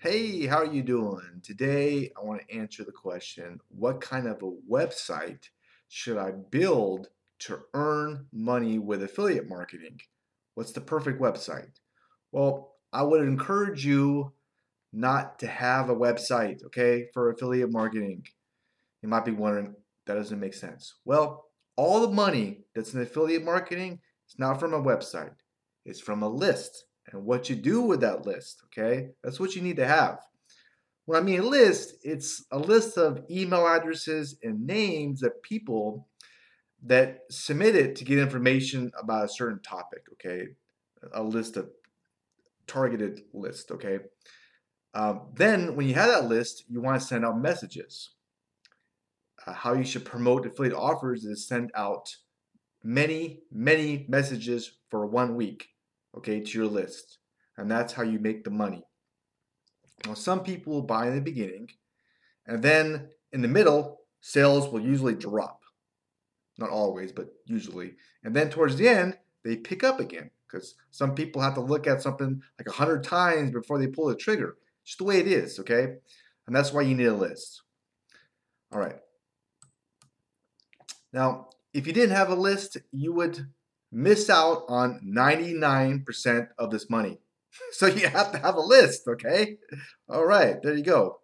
Hey, how are you doing? Today, I want to answer the question what kind of a website should I build to earn money with affiliate marketing? What's the perfect website? Well, I would encourage you not to have a website, okay, for affiliate marketing. You might be wondering, that doesn't make sense. Well, all the money that's in affiliate marketing is not from a website, it's from a list and what you do with that list, okay? That's what you need to have. When I mean a list, it's a list of email addresses and names of people that submit it to get information about a certain topic, okay? A list of targeted list, okay? Um, then when you have that list, you want to send out messages. Uh, how you should promote affiliate offers is send out many, many messages for one week okay, to your list. And that's how you make the money. Now, some people will buy in the beginning, and then in the middle, sales will usually drop. Not always, but usually. And then towards the end, they pick up again because some people have to look at something like a hundred times before they pull the trigger. Just the way it is, okay? And that's why you need a list. All right. Now, if you didn't have a list, you would miss out on 99% of this money. So you have to have a list, okay? All right, there you go.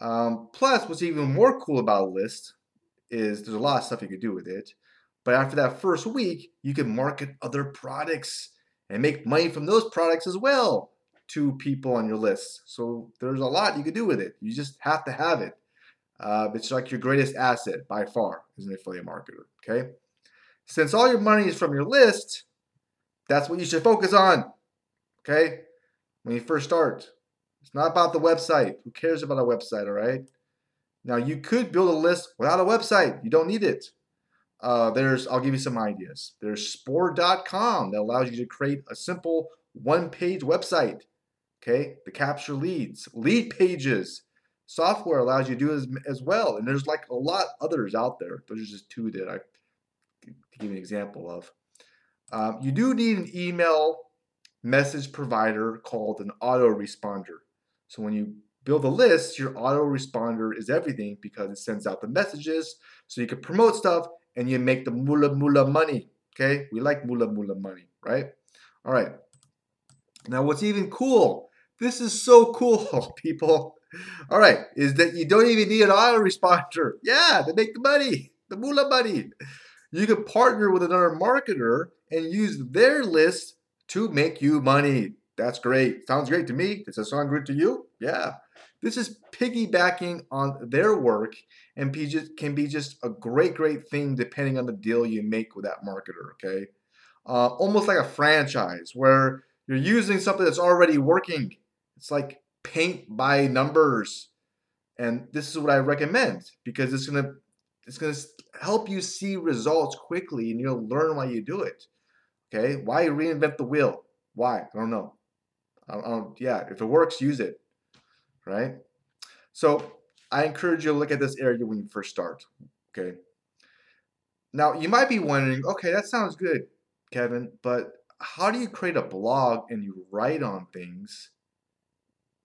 Um, plus, what's even more cool about a list is there's a lot of stuff you could do with it. But after that first week, you can market other products and make money from those products as well to people on your list. So there's a lot you could do with it. You just have to have it. Uh, it's like your greatest asset by far as an affiliate marketer, okay? Since all your money is from your list, that's what you should focus on. Okay? When you first start. It's not about the website. Who cares about a website, all right? Now, you could build a list without a website. You don't need it. Uh, there's, I'll give you some ideas. There's Spore.com that allows you to create a simple one-page website. Okay, to capture leads, lead pages. Software allows you to do as, as well, and there's like a lot others out there. Those are just two that I to give an example of. Um, you do need an email message provider called an autoresponder. So when you build a list, your autoresponder is everything because it sends out the messages so you can promote stuff and you make the mula mula money. Okay, we like mula mula money, right? All right. Now, what's even cool? This is so cool, people. All right, is that you don't even need an autoresponder. Yeah, to make the money, the mula money. You can partner with another marketer and use their list to make you money. That's great. Sounds great to me. Does that sound good to you? Yeah. This is piggybacking on their work and can be just a great, great thing depending on the deal you make with that marketer, okay? Uh, almost like a franchise where you're using something that's already working. It's like paint by numbers. And this is what I recommend because it's going to it's going to help you see results quickly and you'll learn why you do it. Okay? Why you reinvent the wheel? Why? I don't know. I don't, yeah, if it works, use it. Right? So I encourage you to look at this area when you first start. Okay? Now, you might be wondering, okay, that sounds good, Kevin, but how do you create a blog and you write on things,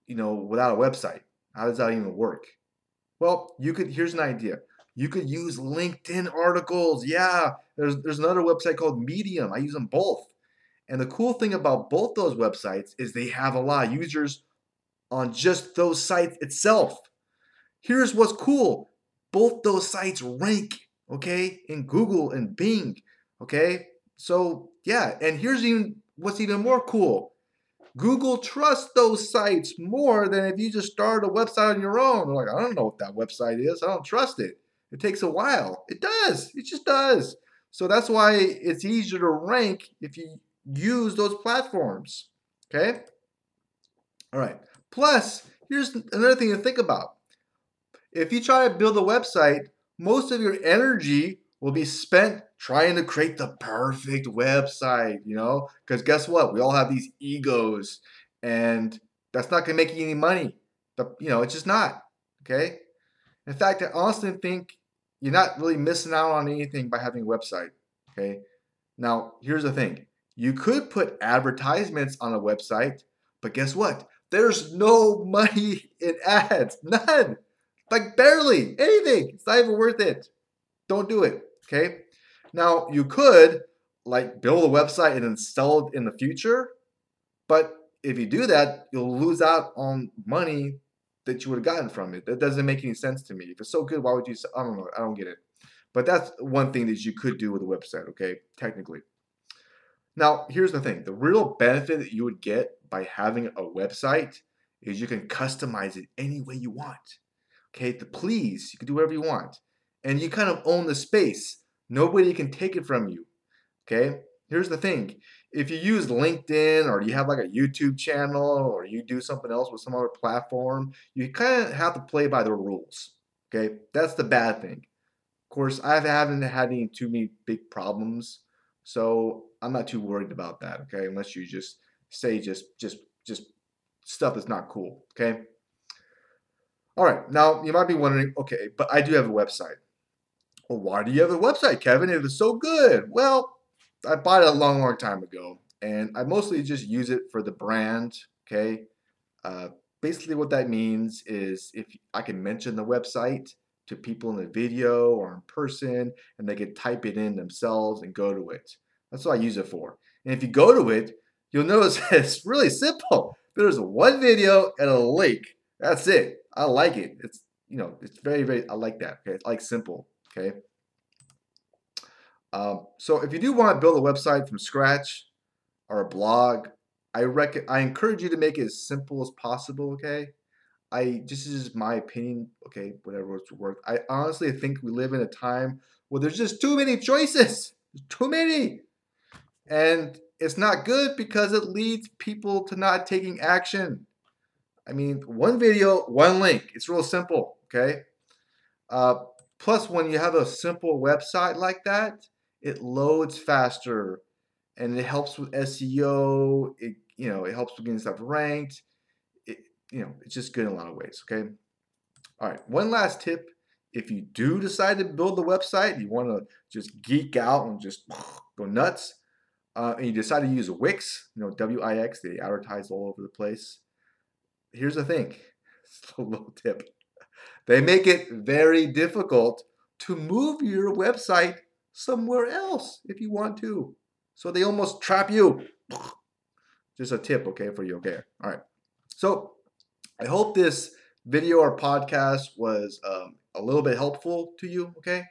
you know, without a website? How does that even work? Well, you could, here's an idea. You could use LinkedIn articles. Yeah, there's there's another website called Medium. I use them both. And the cool thing about both those websites is they have a lot of users on just those sites itself. Here's what's cool. Both those sites rank, okay, in Google and Bing, okay? So, yeah, and here's even what's even more cool. Google trusts those sites more than if you just start a website on your own. They're like, I don't know what that website is. I don't trust it. It takes a while. It does. It just does. So that's why it's easier to rank if you use those platforms. Okay? All right. Plus, here's another thing to think about. If you try to build a website, most of your energy will be spent trying to create the perfect website, you know? Because guess what? We all have these egos, and that's not going to make you any money. But, you know, it's just not. Okay? In fact, I honestly think you're not really missing out on anything by having a website. Okay. Now, here's the thing you could put advertisements on a website, But guess what? There's no money in ads. None. Like barely anything. It's not even worth it. Don't do it. Okay. Now you could like build a website and then sell it in the future. But if you do that, you'll lose out on money that you would have gotten from it. That doesn't make any sense to me. If it's so good, why would you? I don't know. I don't get it. But that's one thing that you could do with a website. Okay, technically. Now, here's the thing: the real benefit that you would get by having a website is you can customize it any way you want. Okay, to please, you can do whatever you want, and you kind of own the space. Nobody can take it from you. Okay, here's the thing: if you use LinkedIn or you have like a YouTube channel or you do something else with some other platform, you kind of have to play by the rules. Okay, that's the bad thing. Of course, I haven't had any too many big problems, so I'm not too worried about that. Okay, unless you just say just just just stuff that's not cool. Okay. All right. Now you might be wondering, okay, but I do have a website. Well, why do you have a website, Kevin? If it's so good. Well, I bought it a long, long time ago, and I mostly just use it for the brand. Okay, uh, basically what that means is if I can mention the website to people in the video or in person, and they can type it in themselves and go to it. That's what I use it for. And if you go to it, you'll notice it's really simple. There's one video and a link. That's it. I like it. It's you know it's very very I like that. Okay, it's like simple. Okay. Um, so if you do want to build a website from scratch or a blog, I rec- I encourage you to make it as simple as possible. Okay, I this is my opinion. Okay, whatever it's worth. I honestly think we live in a time where there's just too many choices. too many, and it's not good because it leads people to not taking action. I mean, one video, one link. It's real simple. Okay. Uh, plus, when you have a simple website like that, it loads faster and it helps with SEO. It you know it helps with getting stuff ranked. It you know it's just good in a lot of ways. Okay. All right. One last tip: if you do decide to build the website, you want to just geek out and just go nuts, uh, and you decide to use Wix, you know W-I-X, they advertise all over the place. Here's the thing: it's a little tip. They make it very difficult to move your website somewhere else if you want to. So they almost trap you. Just a tip, okay, for you, okay? All right. So I hope this video or podcast was um, a little bit helpful to you, okay?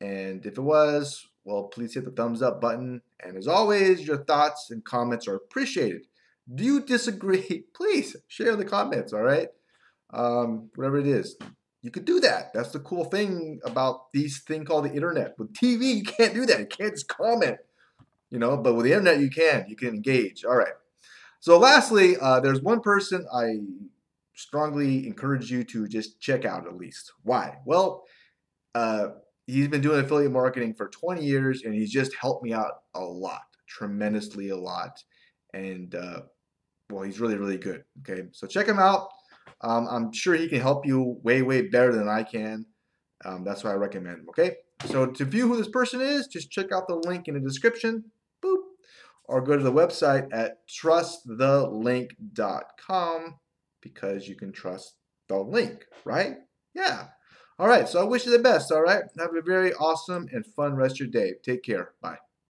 And if it was, well, please hit the thumbs up button. And as always, your thoughts and comments are appreciated. Do you disagree? Please share in the comments, all right? Um, whatever it is you could do that. That's the cool thing about these thing called the internet. With TV, you can't do that. You can't just comment, you know. But with the internet, you can. You can engage. All right. So, lastly, uh, there's one person I strongly encourage you to just check out at least. Why? Well, uh, he's been doing affiliate marketing for 20 years, and he's just helped me out a lot, tremendously a lot. And uh, well, he's really, really good. Okay, so check him out. Um, I'm sure he can help you way, way better than I can. Um, that's why I recommend him. Okay. So to view who this person is, just check out the link in the description. Boop. Or go to the website at trustthelink.com because you can trust the link, right? Yeah. All right. So I wish you the best. All right. Have a very awesome and fun rest of your day. Take care. Bye.